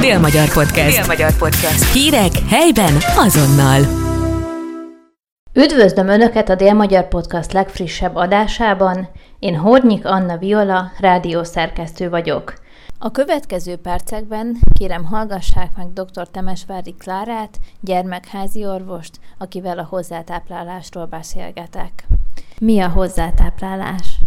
Dél-Magyar Podcast. Dél-Magyar Podcast. Hírek helyben azonnal. Üdvözlöm Önöket a Dél-Magyar Podcast legfrissebb adásában. Én Hornyik Anna Viola, rádiószerkesztő vagyok. A következő percekben kérem hallgassák meg dr. Temesvári Klárát, gyermekházi orvost, akivel a hozzátáplálásról beszélgetek. Mi a hozzátáplálás?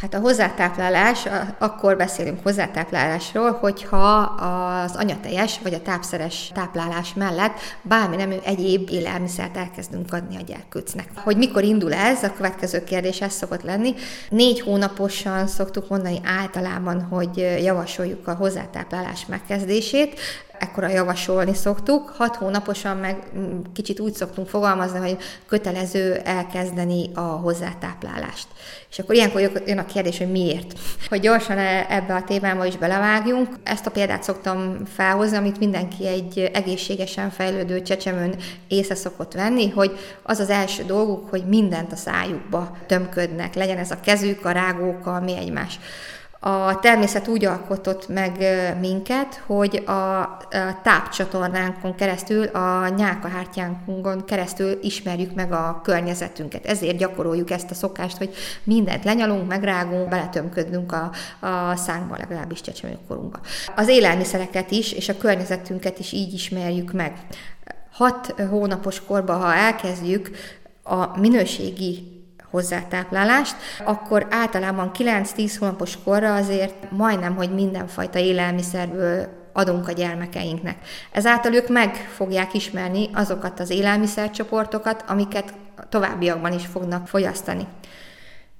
Hát a hozzátáplálás, akkor beszélünk hozzátáplálásról, hogyha az anyatejes vagy a tápszeres táplálás mellett bármi nemű egyéb élelmiszert elkezdünk adni a gyerkőcnek. Hogy mikor indul ez, a következő kérdés ez szokott lenni. Négy hónaposan szoktuk mondani általában, hogy javasoljuk a hozzátáplálás megkezdését ekkora javasolni szoktuk. Hat hónaposan meg mm, kicsit úgy szoktunk fogalmazni, hogy kötelező elkezdeni a hozzátáplálást. És akkor ilyenkor jön a kérdés, hogy miért. Hogy gyorsan e, ebbe a témába is belevágjunk. Ezt a példát szoktam felhozni, amit mindenki egy egészségesen fejlődő csecsemőn észre szokott venni, hogy az az első dolguk, hogy mindent a szájukba tömködnek, legyen ez a kezük, a rágók, mi egymás. A természet úgy alkotott meg minket, hogy a tápcsatornánkon keresztül, a nyálkahártyánkon keresztül ismerjük meg a környezetünket. Ezért gyakoroljuk ezt a szokást, hogy mindent lenyalunk, megrágunk, beletömködünk a, a szánkba, legalábbis csecsemőkorunkba. Az élelmiszereket is, és a környezetünket is így ismerjük meg. Hat hónapos korban, ha elkezdjük a minőségi hozzátáplálást, akkor általában 9-10 hónapos korra azért majdnem, hogy mindenfajta élelmiszerből adunk a gyermekeinknek. Ezáltal ők meg fogják ismerni azokat az élelmiszercsoportokat, amiket továbbiakban is fognak fogyasztani.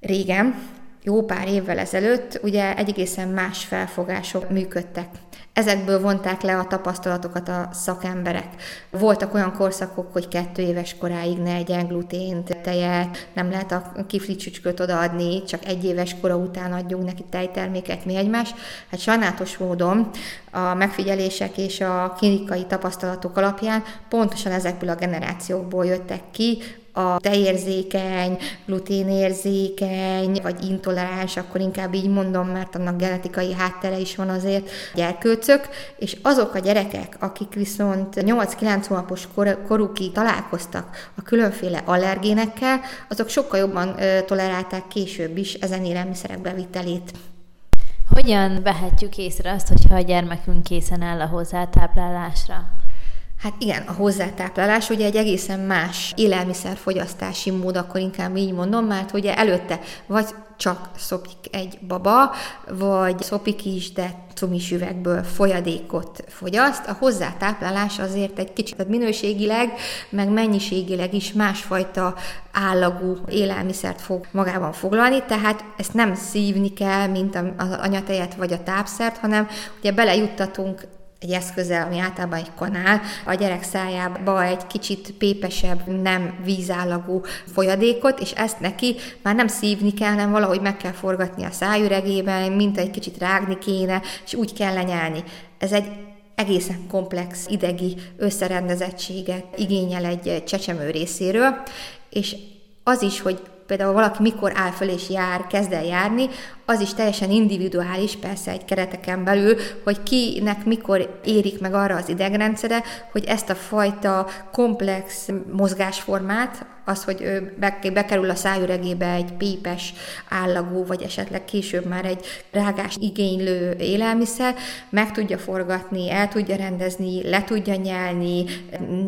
Régen, jó pár évvel ezelőtt, ugye egy egészen más felfogások működtek. Ezekből vonták le a tapasztalatokat a szakemberek. Voltak olyan korszakok, hogy kettő éves koráig ne egyen glutént, tejet, nem lehet a kifli csücsköt odaadni, csak egy éves kora után adjunk neki tejterméket, mi egymás. Hát sajnálatos módon a megfigyelések és a klinikai tapasztalatok alapján pontosan ezekből a generációkból jöttek ki, a tejérzékeny, gluténérzékeny, vagy intoleráns, akkor inkább így mondom, mert annak genetikai háttere is van azért, gyerkőcök, és azok a gyerekek, akik viszont 8-9 hónapos kor- korukig találkoztak a különféle allergénekkel, azok sokkal jobban ö, tolerálták később is ezen élelmiszerek bevitelét. Hogyan vehetjük észre azt, hogyha a gyermekünk készen áll a hozzátáplálásra? Hát igen, a hozzátáplálás ugye egy egészen más élelmiszerfogyasztási mód, akkor inkább így mondom, mert ugye előtte vagy csak szopik egy baba, vagy szopik is, de cumis üvegből folyadékot fogyaszt. A hozzátáplálás azért egy kicsit tehát minőségileg, meg mennyiségileg is másfajta állagú élelmiszert fog magában foglalni, tehát ezt nem szívni kell, mint az anyatejet vagy a tápszert, hanem ugye belejuttatunk egy eszköze, ami általában egy kanál, a gyerek szájába egy kicsit pépesebb, nem vízállagú folyadékot, és ezt neki már nem szívni kell, hanem valahogy meg kell forgatni a szájüregében, mint egy kicsit rágni kéne, és úgy kell lenyelni. Ez egy egészen komplex idegi összerendezettséget igényel egy csecsemő részéről, és az is, hogy például valaki mikor áll föl és jár, kezd el járni, az is teljesen individuális, persze egy kereteken belül, hogy kinek mikor érik meg arra az idegrendszere, hogy ezt a fajta komplex mozgásformát, az, hogy ő bekerül a szájüregébe egy pépes állagú, vagy esetleg később már egy rágás igénylő élelmiszer, meg tudja forgatni, el tudja rendezni, le tudja nyelni,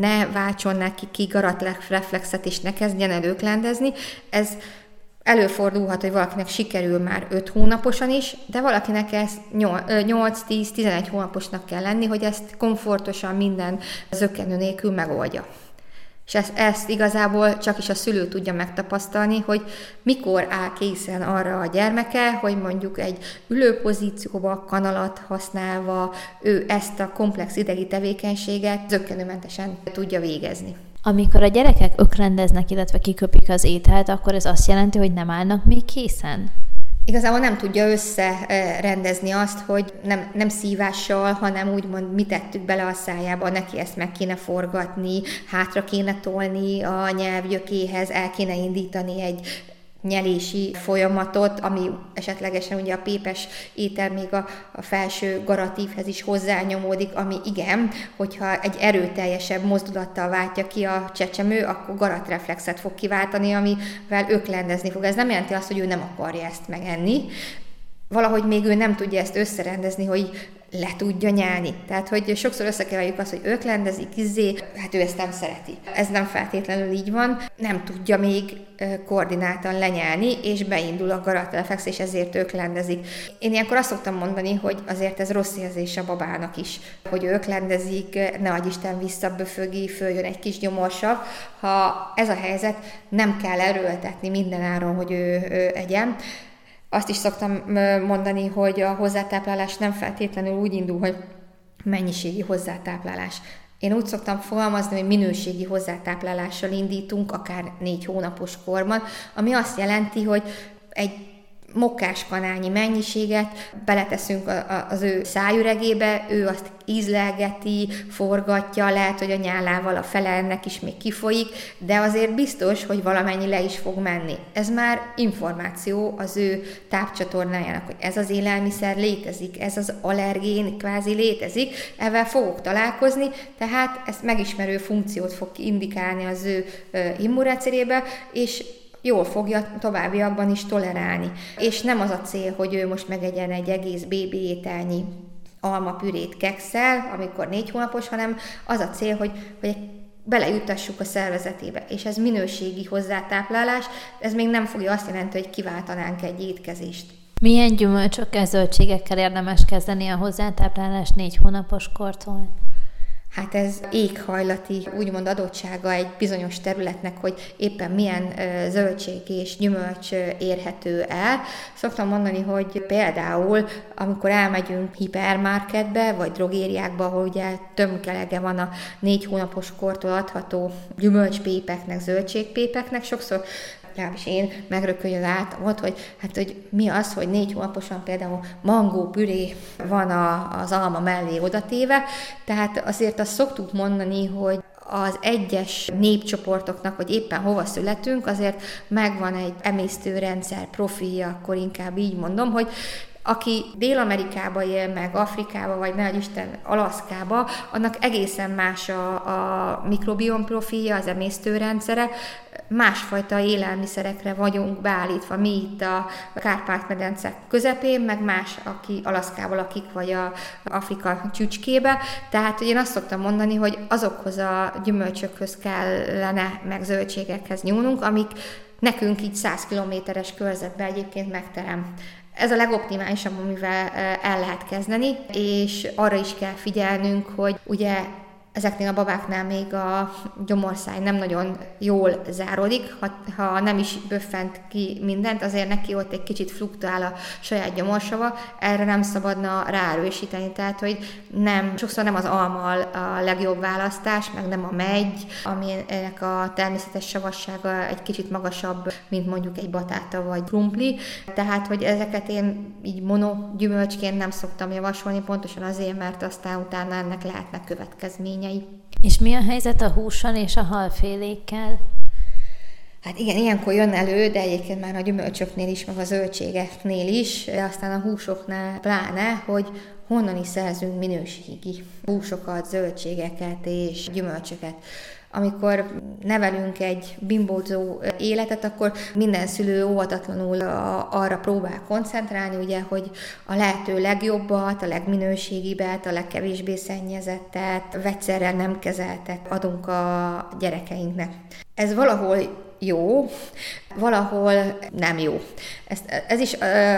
ne váltson neki kigarat reflexet, és ne kezdjen el őklendezni. Ez Előfordulhat, hogy valakinek sikerül már 5 hónaposan is, de valakinek ezt 8-10-11 hónaposnak kell lenni, hogy ezt komfortosan minden zökkenő nélkül megoldja. És ezt, ezt igazából csak is a szülő tudja megtapasztalni, hogy mikor áll készen arra a gyermeke, hogy mondjuk egy ülőpozícióba, kanalat használva ő ezt a komplex idegi tevékenységet zöggenőmentesen tudja végezni. Amikor a gyerekek ökrendeznek, illetve kiköpik az ételt, akkor ez azt jelenti, hogy nem állnak még készen? Igazából nem tudja összerendezni azt, hogy nem, nem szívással, hanem úgymond mi tettük bele a szájába, neki ezt meg kéne forgatni, hátra kéne tolni a nyelvgyökéhez, el kéne indítani egy nyelési folyamatot, ami esetlegesen ugye a pépes étel még a, a felső garatívhez is hozzányomódik, ami igen, hogyha egy erőteljesebb mozdulattal váltja ki a csecsemő, akkor garatreflexet fog kiváltani, amivel öklendezni fog. Ez nem jelenti azt, hogy ő nem akarja ezt megenni, valahogy még ő nem tudja ezt összerendezni, hogy le tudja nyelni. Tehát, hogy sokszor összekeverjük azt, hogy öklendezik, izzé, hát ő ezt nem szereti. Ez nem feltétlenül így van, nem tudja még koordináltan lenyelni, és beindul a garatreflex, és ezért öklendezik. Én ilyenkor azt szoktam mondani, hogy azért ez rossz érzés a babának is, hogy öklendezik, ne adj Isten visszaböfögi, följön egy kis gyomorsav. Ha ez a helyzet, nem kell erőltetni minden áron, hogy ő, ő egyen, azt is szoktam mondani, hogy a hozzátáplálás nem feltétlenül úgy indul, hogy mennyiségi hozzátáplálás. Én úgy szoktam fogalmazni, hogy minőségi hozzátáplálással indítunk, akár négy hónapos korban, ami azt jelenti, hogy egy mokkáskanálnyi mennyiséget beleteszünk az ő szájüregébe, ő azt ízlelgeti, forgatja, lehet, hogy a nyálával a fele ennek is még kifolyik, de azért biztos, hogy valamennyi le is fog menni. Ez már információ az ő tápcsatornájának, hogy ez az élelmiszer létezik, ez az allergén kvázi létezik, ezzel fogok találkozni, tehát ezt megismerő funkciót fog indikálni az ő immunrendszerébe, és jól fogja továbbiakban is tolerálni. És nem az a cél, hogy ő most megegyen egy egész bébi ételnyi almapürét kekszel, amikor négy hónapos, hanem az a cél, hogy, hogy belejuttassuk a szervezetébe, és ez minőségi hozzátáplálás, ez még nem fogja azt jelenti, hogy kiváltanánk egy étkezést. Milyen gyümölcsökkel, zöldségekkel érdemes kezdeni a hozzátáplálás négy hónapos kortól? Hát ez éghajlati, úgymond adottsága egy bizonyos területnek, hogy éppen milyen zöldség és gyümölcs érhető el. Szoktam mondani, hogy például, amikor elmegyünk hipermarketbe, vagy drogériákba, ahol ugye tömkelege van a négy hónapos kortól adható gyümölcspépeknek, zöldségpépeknek, sokszor legalábbis én megrökönyöd át volt, hogy hát, hogy mi az, hogy négy hónaposan például mangó püré van a, az alma mellé odatéve, tehát azért azt szoktuk mondani, hogy az egyes népcsoportoknak, hogy éppen hova születünk, azért megvan egy emésztőrendszer profilja, akkor inkább így mondom, hogy aki Dél-Amerikába él meg, Afrikába, vagy ne Isten, Alaszkába, annak egészen más a, a mikrobiom profilja, az emésztőrendszere, másfajta élelmiszerekre vagyunk beállítva, mi itt a Kárpát-medence közepén, meg más, aki Alaszkával lakik, vagy a Afrika csücskébe. Tehát én azt szoktam mondani, hogy azokhoz a gyümölcsökhöz kellene, meg zöldségekhez nyúlnunk, amik nekünk így 100 kilométeres körzetben egyébként megterem ez a legoptimálisabb, amivel el lehet kezdeni, és arra is kell figyelnünk, hogy ugye ezeknél a babáknál még a gyomorszáj nem nagyon jól záródik, ha, ha nem is böffent ki mindent, azért neki ott egy kicsit fluktuál a saját gyomorsava, erre nem szabadna ráerősíteni, tehát hogy nem, sokszor nem az alma a legjobb választás, meg nem a megy, aminek a természetes savassága egy kicsit magasabb, mint mondjuk egy batáta vagy krumpli, tehát hogy ezeket én így mono gyümölcsként nem szoktam javasolni, pontosan azért, mert aztán utána ennek lehetnek következményei eredményei. És mi a helyzet a hússal és a halfélékkel? Hát igen, ilyenkor jön elő, de egyébként már a gyümölcsöknél is, meg a zöldségeknél is, aztán a húsoknál pláne, hogy honnan is szerzünk minőségi húsokat, zöldségeket és gyümölcsöket amikor nevelünk egy bimbózó életet, akkor minden szülő óvatatlanul arra próbál koncentrálni, ugye, hogy a lehető legjobbat, a legminőségibet, a legkevésbé szennyezettet, vegyszerrel nem kezeltet adunk a gyerekeinknek. Ez valahol jó, valahol nem jó. Ezt, ez is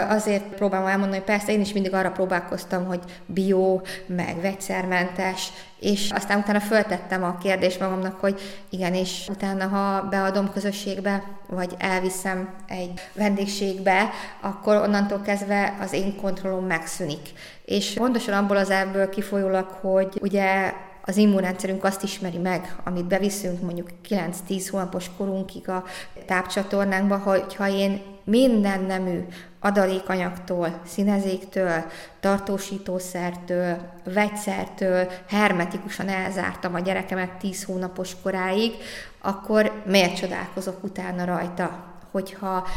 azért próbálom elmondani, hogy persze én is mindig arra próbálkoztam, hogy bio, meg vegyszermentes, és aztán utána föltettem a kérdést magamnak, hogy igen, és utána, ha beadom közösségbe, vagy elviszem egy vendégségbe, akkor onnantól kezdve az én kontrollom megszűnik. És pontosan abból az ebből kifolyólag, hogy ugye az immunrendszerünk azt ismeri meg, amit beviszünk mondjuk 9-10 hónapos korunkig a tápcsatornánkba, hogyha én minden nemű adalékanyagtól, színezéktől, tartósítószertől, vegyszertől hermetikusan elzártam a gyerekemet 10 hónapos koráig, akkor miért csodálkozok utána rajta, hogyha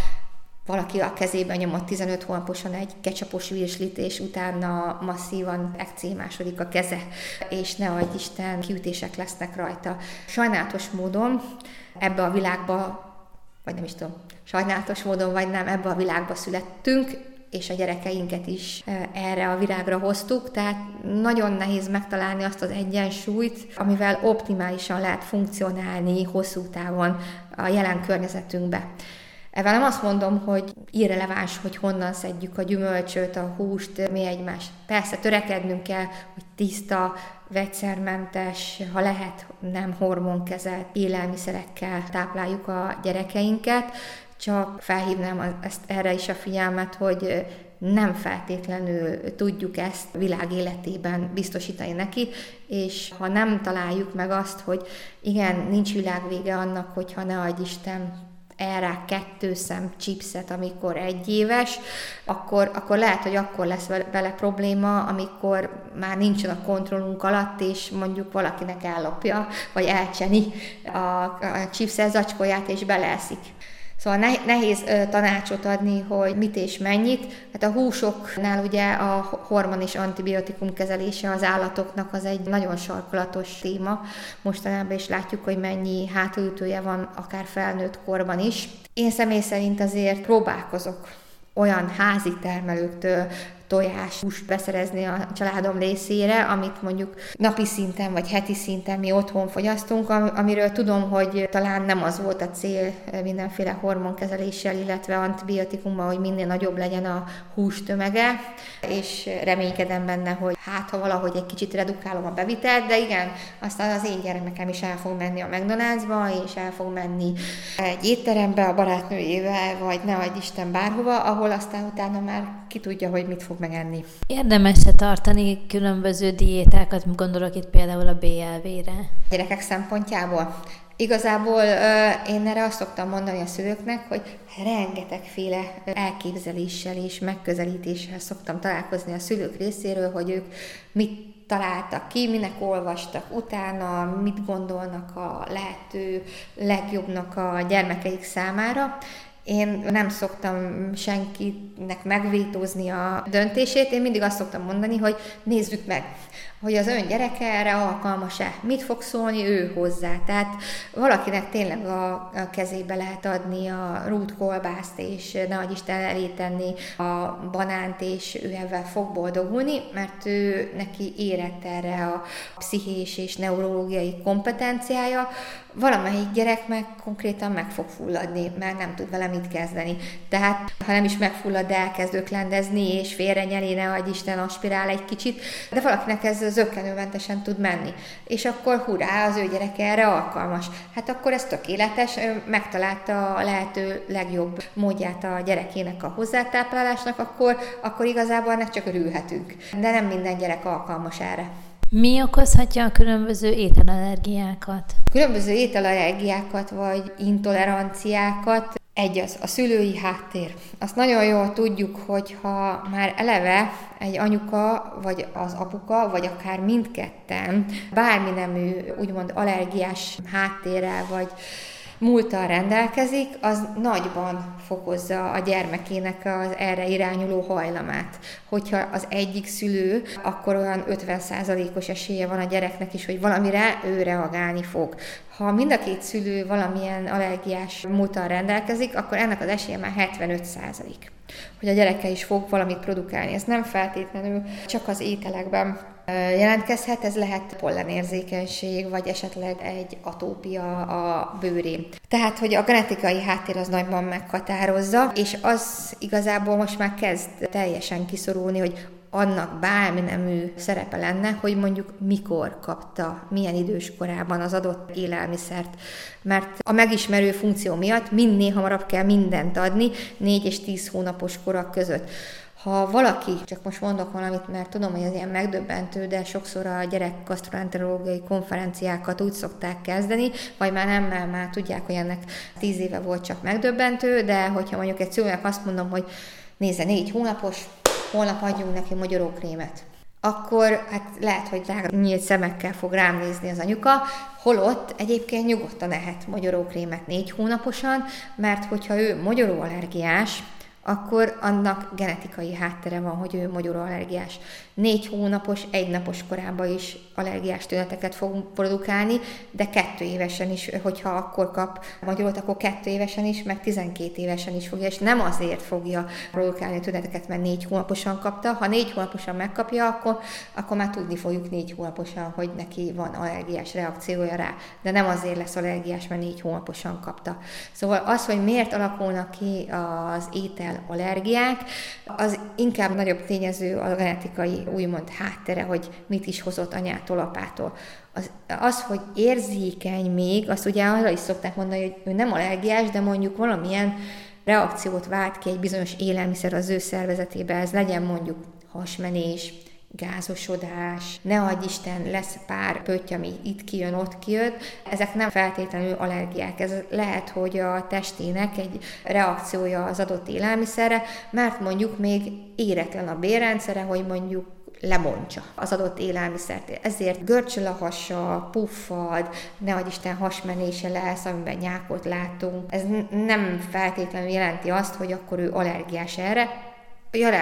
valaki a kezében nyomott 15 hónaposan egy kecsapos virslit, és utána masszívan ekcémásodik a keze, és ne adj Isten, kiütések lesznek rajta. Sajnálatos módon ebbe a világba, vagy nem is tudom, sajnálatos módon vagy nem, ebbe a világba születtünk, és a gyerekeinket is e, erre a világra hoztuk, tehát nagyon nehéz megtalálni azt az egyensúlyt, amivel optimálisan lehet funkcionálni hosszú távon a jelen környezetünkbe. Ezzel nem azt mondom, hogy irreleváns, hogy honnan szedjük a gyümölcsöt, a húst, mi egymás. Persze törekednünk kell, hogy tiszta, vegyszermentes, ha lehet nem hormonkezelt élelmiszerekkel tápláljuk a gyerekeinket, csak felhívnám ezt erre is a figyelmet, hogy nem feltétlenül tudjuk ezt világ életében biztosítani neki, és ha nem találjuk meg azt, hogy igen, nincs világvége annak, hogyha ne adj Isten erre kettő szem chipset, amikor egy éves, akkor, akkor lehet, hogy akkor lesz vele probléma, amikor már nincsen a kontrollunk alatt, és mondjuk valakinek ellopja, vagy elcseni a, a chipset zacskóját, és beleeszik. Szóval nehéz tanácsot adni, hogy mit és mennyit. Hát a húsoknál ugye a hormon és antibiotikum kezelése az állatoknak az egy nagyon sarkolatos téma. Mostanában is látjuk, hogy mennyi hátulütője van akár felnőtt korban is. Én személy szerint azért próbálkozok olyan házi termelőktől tojás, húst beszerezni a családom részére, amit mondjuk napi szinten vagy heti szinten mi otthon fogyasztunk, amiről tudom, hogy talán nem az volt a cél mindenféle hormonkezeléssel, illetve antibiotikummal, hogy minél nagyobb legyen a hús tömege, és reménykedem benne, hogy hát ha valahogy egy kicsit redukálom a bevitelt, de igen, aztán az én gyermekem is el fog menni a McDonald'sba, és el fog menni egy étterembe a barátnőjével, vagy ne adj Isten bárhova, ahol aztán utána már ki tudja, hogy mit fog megenni. Érdemes-e tartani különböző diétákat, gondolok itt például a BLV-re? Gyerekek szempontjából? Igazából én erre azt szoktam mondani a szülőknek, hogy rengetegféle elképzeléssel és megközelítéssel szoktam találkozni a szülők részéről, hogy ők mit találtak ki, minek olvastak utána, mit gondolnak a lehető legjobbnak a gyermekeik számára, én nem szoktam senkinek megvétózni a döntését, én mindig azt szoktam mondani, hogy nézzük meg, hogy az ön gyereke erre alkalmas-e, mit fog szólni ő hozzá. Tehát valakinek tényleg a, a kezébe lehet adni a rútkolbászt, és ne adj Isten elé tenni a banánt, és ő ebben fog boldogulni, mert ő neki érett erre a pszichés és neurológiai kompetenciája, valamelyik gyerek meg konkrétan meg fog fulladni, mert nem tud vele mit kezdeni. Tehát, ha nem is megfullad, de elkezd öklendezni, és félre nyeli, ne Isten aspirál egy kicsit, de valakinek ez zöggenőmentesen tud menni. És akkor hurrá, az ő gyereke erre alkalmas. Hát akkor ez tökéletes, megtalálta a lehető legjobb módját a gyerekének a hozzátáplálásnak, akkor, akkor igazából ennek csak örülhetünk. De nem minden gyerek alkalmas erre. Mi okozhatja a különböző ételallergiákat? Különböző ételallergiákat vagy intoleranciákat egy az a szülői háttér. Azt nagyon jól tudjuk, hogy ha már eleve egy anyuka, vagy az apuka, vagy akár mindketten bármi nemű, úgymond allergiás háttérrel, vagy múltal rendelkezik, az nagyban fokozza a gyermekének az erre irányuló hajlamát. Hogyha az egyik szülő, akkor olyan 50%-os esélye van a gyereknek is, hogy valamire ő reagálni fog. Ha mind a két szülő valamilyen allergiás múltal rendelkezik, akkor ennek az esélye már 75 hogy a gyereke is fog valamit produkálni. Ez nem feltétlenül csak az ételekben jelentkezhet, ez lehet pollenérzékenység, vagy esetleg egy atópia a bőrén. Tehát, hogy a genetikai háttér az nagyban meghatározza, és az igazából most már kezd teljesen kiszorulni, hogy annak bármi nemű szerepe lenne, hogy mondjuk mikor kapta, milyen idős korában az adott élelmiszert. Mert a megismerő funkció miatt minél hamarabb kell mindent adni 4 és 10 hónapos korak között. Ha valaki, csak most mondok valamit, mert tudom, hogy ez ilyen megdöbbentő, de sokszor a gyerek gasztroenterológiai konferenciákat úgy szokták kezdeni, vagy már nem, mert már tudják, hogy ennek tíz éve volt csak megdöbbentő, de hogyha mondjuk egy szülőnek azt mondom, hogy nézze, négy hónapos, holnap adjunk neki magyarókrémet. akkor hát lehet, hogy rá nyílt szemekkel fog rám nézni az anyuka, holott egyébként nyugodtan ehet magyarókrémet négy hónaposan, mert hogyha ő magyaróallergiás, akkor annak genetikai háttere van, hogy ő magyaróallergiás. Négy hónapos, egy napos korában is allergiás tüneteket fog produkálni, de kettő évesen is, hogyha akkor kap magyarót, akkor kettő évesen is, meg 12 évesen is fogja, és nem azért fogja produkálni tüneteket, mert négy hónaposan kapta. Ha négy hónaposan megkapja, akkor, akkor már tudni fogjuk négy hónaposan, hogy neki van allergiás reakciója rá, de nem azért lesz allergiás, mert négy hónaposan kapta. Szóval az, hogy miért alakulnak ki az étel allergiák, az inkább nagyobb tényező a genetikai úgymond háttere, hogy mit is hozott anyától, apától. Az, az, hogy érzékeny még, azt ugye arra is szokták mondani, hogy ő nem allergiás, de mondjuk valamilyen reakciót vált ki egy bizonyos élelmiszer az ő szervezetébe, ez legyen mondjuk hasmenés, gázosodás, ne adj Isten, lesz pár pötty, ami itt kijön, ott kijön. Ezek nem feltétlenül allergiák. Ez lehet, hogy a testének egy reakciója az adott élelmiszerre, mert mondjuk még éretlen a bérrendszere, hogy mondjuk lemontsa az adott élelmiszert. Ezért görcsöl a hasa, puffad, ne adj Isten hasmenése lesz, amiben nyákot látunk. Ez nem feltétlenül jelenti azt, hogy akkor ő allergiás erre,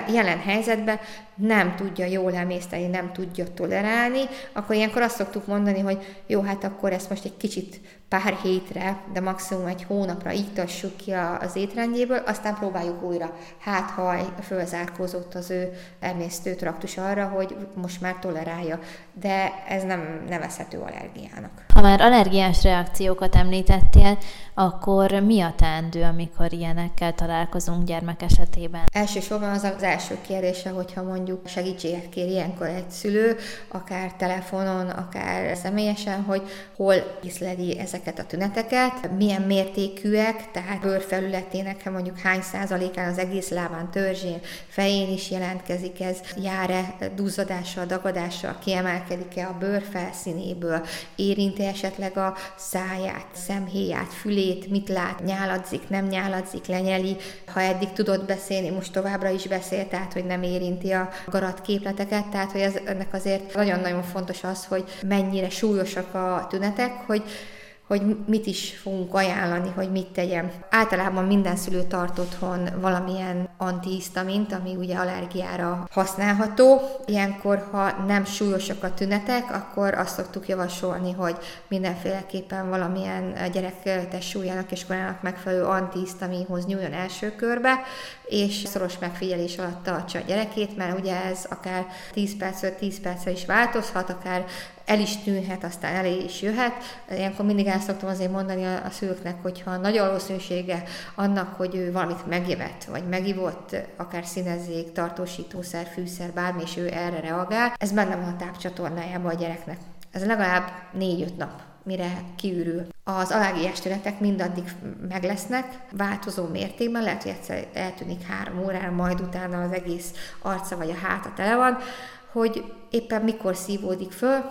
jelen helyzetben nem tudja jól emészteni, nem tudja tolerálni, akkor ilyenkor azt szoktuk mondani, hogy jó, hát akkor ezt most egy kicsit pár hétre, de maximum egy hónapra iktassuk ki az étrendjéből, aztán próbáljuk újra. Hát, ha fölzárkózott az ő emésztő traktus arra, hogy most már tolerálja, de ez nem nevezhető allergiának. Ha már allergiás reakciókat említettél, akkor mi a teendő, amikor ilyenekkel találkozunk gyermek esetében? Elsősorban az az első kérdése, hogyha mondjuk segítséget kér ilyenkor egy szülő, akár telefonon, akár személyesen, hogy hol észleli ezeket a tüneteket, milyen mértékűek, tehát bőrfelületének mondjuk hány százalékán az egész lábán, törzsén, fején is jelentkezik ez, jár-e duzzadással, dagadással, kiemelkedik-e a bőr felszínéből, érinti esetleg a száját, szemhéját, fülét, mit lát, nyáladzik, nem nyáladzik, lenyeli, ha eddig tudott beszélni, most továbbra is beszél, tehát hogy nem érinti a garat képleteket, tehát hogy ez, ennek azért nagyon-nagyon fontos az, hogy mennyire súlyosak a tünetek, hogy hogy mit is fogunk ajánlani, hogy mit tegyem. Általában minden szülő tart otthon valamilyen antihisztamint, ami ugye allergiára használható. Ilyenkor, ha nem súlyosak a tünetek, akkor azt szoktuk javasolni, hogy mindenféleképpen valamilyen gyerek testsúlyának és korának megfelelő antihisztaminhoz nyúljon első körbe, és szoros megfigyelés alatt tartsa a gyerekét, mert ugye ez akár 10 percről 10 percre is változhat, akár el is tűnhet, aztán elé is jöhet. Ilyenkor mindig el szoktam azért mondani a, a szülőknek, hogyha nagy valószínűsége annak, hogy ő valamit megivett, vagy megivott, akár színezzék, tartósítószer, fűszer, bármi, és ő erre reagál, ez benne van a tápcsatornájában a gyereknek. Ez legalább 4-5 nap mire kiürül. Az alágiás tünetek mindaddig meg lesznek, változó mértékben, lehet, hogy egyszer eltűnik három órára, majd utána az egész arca vagy a háta tele van, hogy éppen mikor szívódik föl,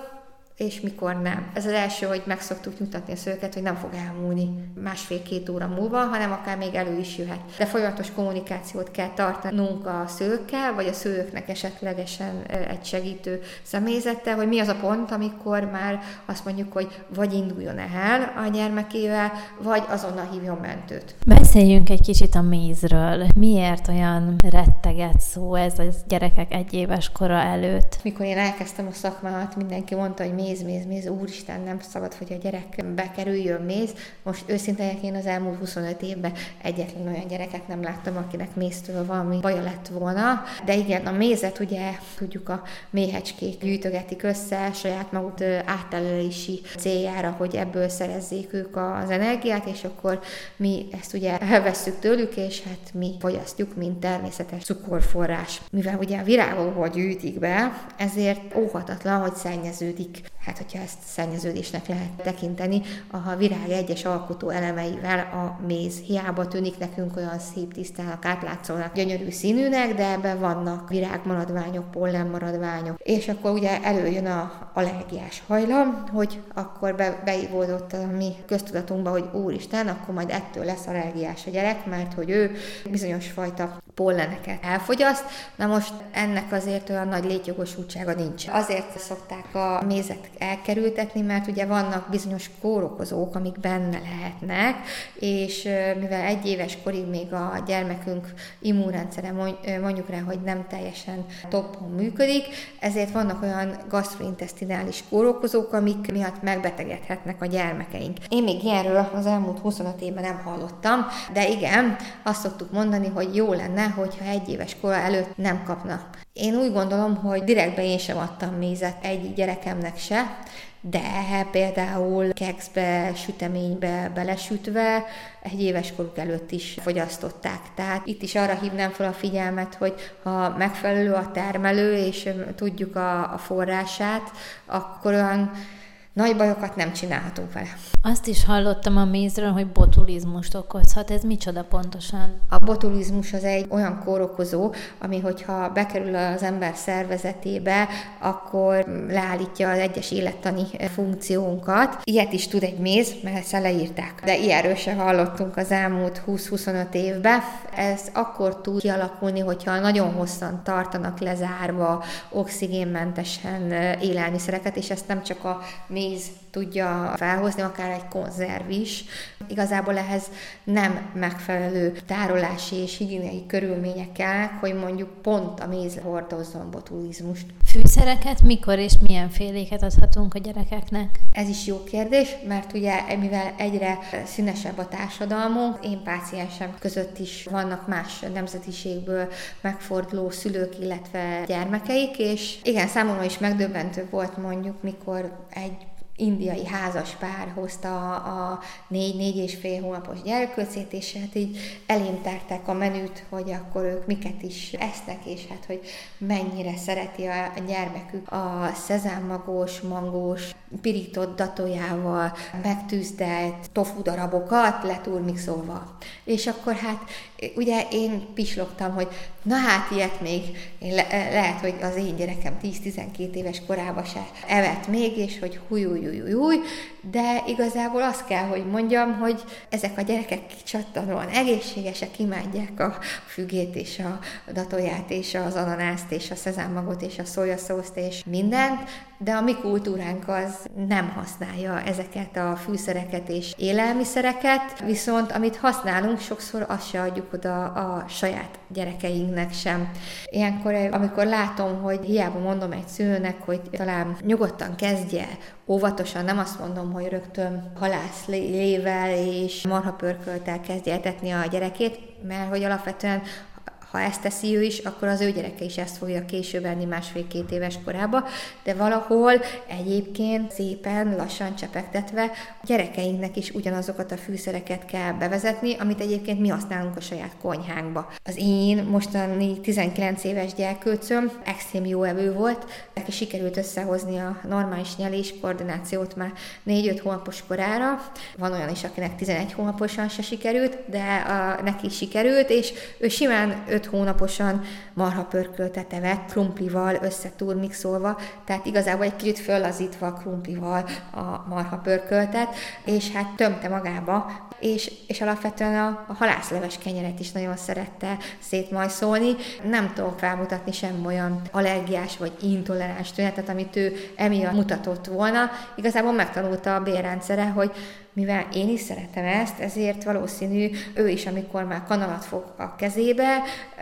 és mikor nem. Ez az első, hogy meg szoktuk nyugtatni a szőket, hogy nem fog elmúlni másfél-két óra múlva, hanem akár még elő is jöhet. De folyamatos kommunikációt kell tartanunk a szőkkel, vagy a szőknek esetlegesen egy segítő személyzettel, hogy mi az a pont, amikor már azt mondjuk, hogy vagy induljon el a gyermekével, vagy azonnal hívjon mentőt. Beszéljünk egy kicsit a mézről. Miért olyan retteget szó ez a gyerekek egy éves kora előtt? Mikor én elkezdtem a szakmámat, mindenki mondta, hogy méz, méz, méz, úristen, nem szabad, hogy a gyerek bekerüljön méz. Most őszintén én az elmúlt 25 évben egyetlen olyan gyereket nem láttam, akinek méztől valami baja lett volna. De igen, a mézet ugye tudjuk a méhecskék gyűjtögetik össze saját maguk átelelési céljára, hogy ebből szerezzék ők az energiát, és akkor mi ezt ugye elveszük tőlük, és hát mi fogyasztjuk, mint természetes cukorforrás. Mivel ugye a virágokból gyűjtik be, ezért óhatatlan, hogy szennyeződik hát hogyha ezt szennyeződésnek lehet tekinteni, a virág egyes alkotó elemeivel a méz. Hiába tűnik nekünk olyan szép tisztának, átlátszónak, gyönyörű színűnek, de ebben vannak virágmaradványok, pollenmaradványok. És akkor ugye előjön a allergiás hajlam, hogy akkor be, beívódott a mi köztudatunkba, hogy úristen, akkor majd ettől lesz allergiás a gyerek, mert hogy ő bizonyos fajta polleneket elfogyaszt. Na most ennek azért olyan nagy létjogosultsága nincs. Azért szokták a mézet elkerültetni, mert ugye vannak bizonyos kórokozók, amik benne lehetnek, és mivel egy éves korig még a gyermekünk immunrendszere mondjuk rá, hogy nem teljesen toppon működik, ezért vannak olyan gastrointestinális kórokozók, amik miatt megbetegedhetnek a gyermekeink. Én még ilyenről az elmúlt 25 évben nem hallottam, de igen, azt szoktuk mondani, hogy jó lenne, hogyha egy éves kora előtt nem kapna. Én úgy gondolom, hogy direktben én sem adtam mézet egy gyerekemnek se, de például kekszbe, süteménybe belesütve egy éves koruk előtt is fogyasztották. Tehát itt is arra hívnám fel a figyelmet, hogy ha megfelelő a termelő, és tudjuk a, a forrását, akkor olyan nagy bajokat nem csinálhatunk vele. Azt is hallottam a mézről, hogy botulizmust okozhat. Ez micsoda pontosan? A botulizmus az egy olyan kórokozó, ami hogyha bekerül az ember szervezetébe, akkor leállítja az egyes élettani funkciónkat. Ilyet is tud egy méz, mert ezt leírták. De ilyenről se hallottunk az elmúlt 20-25 évben. Ez akkor tud kialakulni, hogyha nagyon hosszan tartanak lezárva oxigénmentesen élelmiszereket, és ezt nem csak a méz méz tudja felhozni, akár egy konzerv is. Igazából ehhez nem megfelelő tárolási és higiéniai körülmények kellnek, hogy mondjuk pont a méz hordozzon botulizmust. Fűszereket mikor és milyen féléket adhatunk a gyerekeknek? Ez is jó kérdés, mert ugye mivel egyre színesebb a társadalmunk, én páciensem között is vannak más nemzetiségből megforduló szülők, illetve gyermekeik, és igen, számomra is megdöbbentő volt mondjuk, mikor egy indiai házas pár hozta a négy-négy és fél hónapos gyerkőcét, és hát így elém a menüt, hogy akkor ők miket is esznek, és hát hogy mennyire szereti a gyermekük a szezámmagós, mangós, pirított datójával megtűzdelt tofu darabokat leturmixolva. És akkor hát ugye én pislogtam, hogy na hát ilyet még le, lehet, hogy az én gyerekem 10-12 éves korában se evett még, és hogy húj, de igazából azt kell, hogy mondjam, hogy ezek a gyerekek csattanóan egészségesek, imádják a fügét a datóját és az a szezámmagot a szójaszószt mindent, de a mi kultúránk az nem használja ezeket a fűszereket és élelmiszereket, viszont amit használunk, sokszor azt se adjuk oda a saját gyerekeinknek sem. Ilyenkor, amikor látom, hogy hiába mondom egy szülőnek, hogy talán nyugodtan kezdje, óvatosan, nem azt mondom, hogy rögtön halászlével és marhapörköltel kezdje etetni a gyerekét, mert hogy alapvetően ha ezt teszi ő is, akkor az ő gyereke is ezt fogja később enni másfél-két éves korába, de valahol egyébként szépen, lassan csepegtetve a gyerekeinknek is ugyanazokat a fűszereket kell bevezetni, amit egyébként mi használunk a saját konyhánkba. Az én mostani 19 éves gyerkőcöm extrém jó evő volt, neki sikerült összehozni a normális nyelés koordinációt már 4-5 hónapos korára. Van olyan is, akinek 11 hónaposan se sikerült, de a, neki sikerült, és ő simán 5 5 hónaposan marha pörköltet evett, krumplival összetúrmixolva, tehát igazából egy kicsit föllazítva krumplival a marha pörköltet, és hát tömte magába, és, és alapvetően a, a halászleves kenyeret is nagyon szerette szétmajszolni. Nem tudok felmutatni sem olyan allergiás vagy intoleráns tünetet, amit ő emiatt mutatott volna. Igazából megtanulta a bérrendszere, hogy mivel én is szeretem ezt, ezért valószínű ő is, amikor már kanalat fog a kezébe,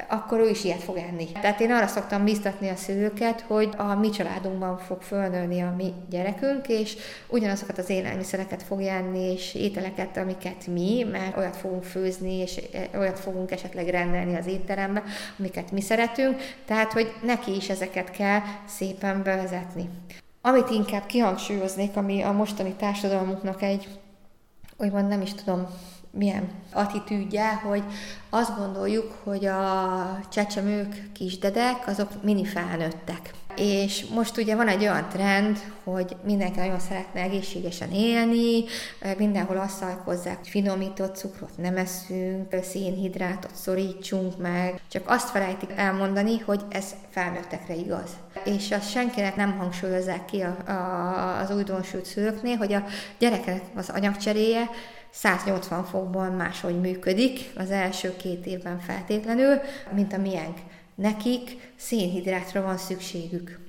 akkor ő is ilyet fog enni. Tehát én arra szoktam biztatni a szülőket, hogy a mi családunkban fog fölnőni a mi gyerekünk, és ugyanazokat az élelmiszereket fog enni, és ételeket, amiket mi, mert olyat fogunk főzni, és olyat fogunk esetleg rendelni az étterembe, amiket mi szeretünk, tehát, hogy neki is ezeket kell szépen bevezetni. Amit inkább kihangsúlyoznék, ami a mostani társadalmunknak egy úgymond nem is tudom, milyen attitűdje, hogy azt gondoljuk, hogy a csecsemők, kisdedek, azok mini felnőttek. És most ugye van egy olyan trend, hogy mindenki nagyon szeretne egészségesen élni, mindenhol azt szajkozzák, hogy finomított cukrot nem eszünk, szénhidrátot szorítsunk meg, csak azt felejtik elmondani, hogy ez felnőttekre igaz. És azt senkinek nem hangsúlyozzák ki a, a, az újdonsült szülőknél, hogy a gyerekek az anyagcseréje 180 fokban máshogy működik az első két évben feltétlenül, mint a miénk. Nekik szénhidrátra van szükségük.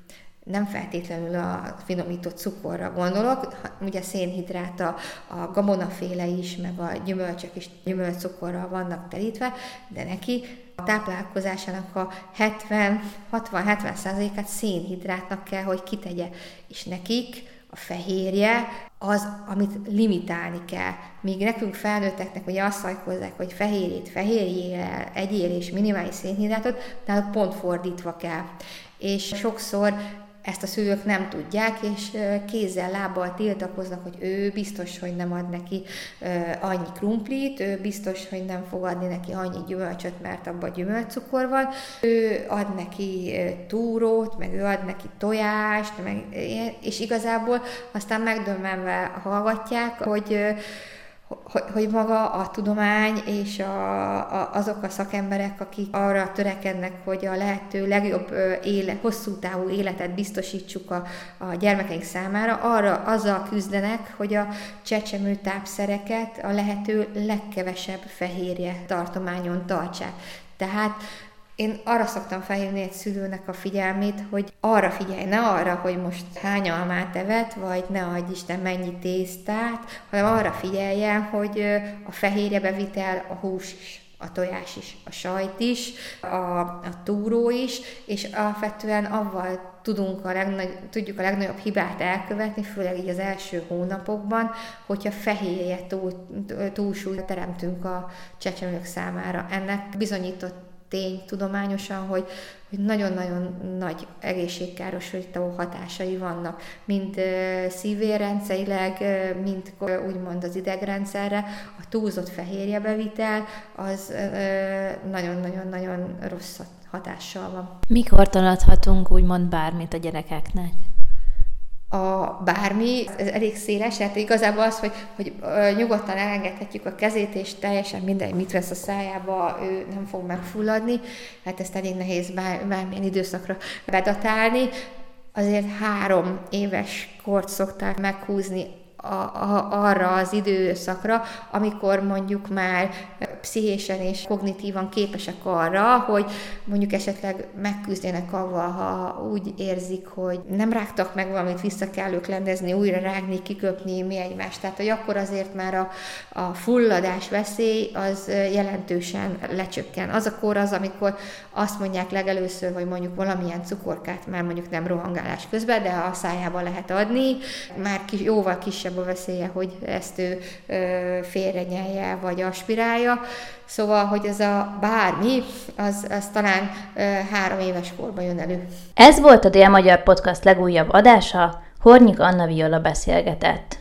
Nem feltétlenül a finomított cukorra gondolok, ugye szénhidrát a, a gabonaféle is, meg a gyümölcsök is gyümölcscukorral vannak telítve, de neki a táplálkozásának a 70-60-70%-át szénhidrátnak kell, hogy kitegye, és nekik a fehérje az, amit limitálni kell. Míg nekünk felnőtteknek ugye azt szajkozzák, hogy fehérjét fehérjével egyél és minimális szénhidrátot, de pont fordítva kell. És sokszor ezt a szülők nem tudják, és kézzel, lábbal tiltakoznak, hogy ő biztos, hogy nem ad neki annyi krumplit, ő biztos, hogy nem fog adni neki annyi gyümölcsöt, mert abban gyümölcscukor van, ő ad neki túrót, meg ő ad neki tojást, meg, és igazából aztán megdömmenve hallgatják, hogy hogy, maga a tudomány és a, a, azok a szakemberek, akik arra törekednek, hogy a lehető legjobb éle, hosszú távú életet biztosítsuk a, a gyermekeink számára, arra azzal küzdenek, hogy a csecsemő tápszereket a lehető legkevesebb fehérje tartományon tartsák. Tehát én arra szoktam felhívni egy szülőnek a figyelmét, hogy arra figyelj, ne arra, hogy most hány almát evett, vagy ne adj Isten mennyi tésztát, hanem arra figyeljen, hogy a fehérje bevitel, a hús is a tojás is, a sajt is, a, a túró is, és alapvetően avval tudunk a legnagy, tudjuk a legnagyobb hibát elkövetni, főleg így az első hónapokban, hogyha fehérje túl, túlsúlyt teremtünk a csecsemők számára. Ennek bizonyított tény tudományosan, hogy, hogy nagyon-nagyon nagy egészségkárosító hatásai vannak, mind szívérrendszerileg, mind úgymond az idegrendszerre. A túlzott fehérjebevitel az nagyon-nagyon-nagyon rossz hatással van. Mikor taladhatunk úgymond bármit a gyerekeknek? A bármi, ez elég széles, tehát igazából az, hogy, hogy nyugodtan elengedhetjük a kezét, és teljesen mindegy, mit vesz a szájába, ő nem fog megfulladni, hát ezt elég nehéz bár, bármilyen időszakra bedatálni. Azért három éves kort szokták meghúzni a, a, arra az időszakra, amikor mondjuk már pszichésen és kognitívan képesek arra, hogy mondjuk esetleg megküzdjenek avval, ha úgy érzik, hogy nem rágtak meg valamit, vissza kell ők lendezni, újra rágni, kiköpni mi egymást. Tehát, hogy akkor azért már a, a fulladás veszély az jelentősen lecsökken. Az a kor az, amikor azt mondják legelőször, hogy mondjuk valamilyen cukorkát már mondjuk nem rohangálás közben, de a szájába lehet adni, már kis, jóval kisebb a veszélye, hogy ezt ő félrenyelje vagy aspirálja. Szóval, hogy ez a bármi, az, az talán három éves korban jön elő. Ez volt a Dél-Magyar Podcast legújabb adása, Hornyik Anna Viola beszélgetett.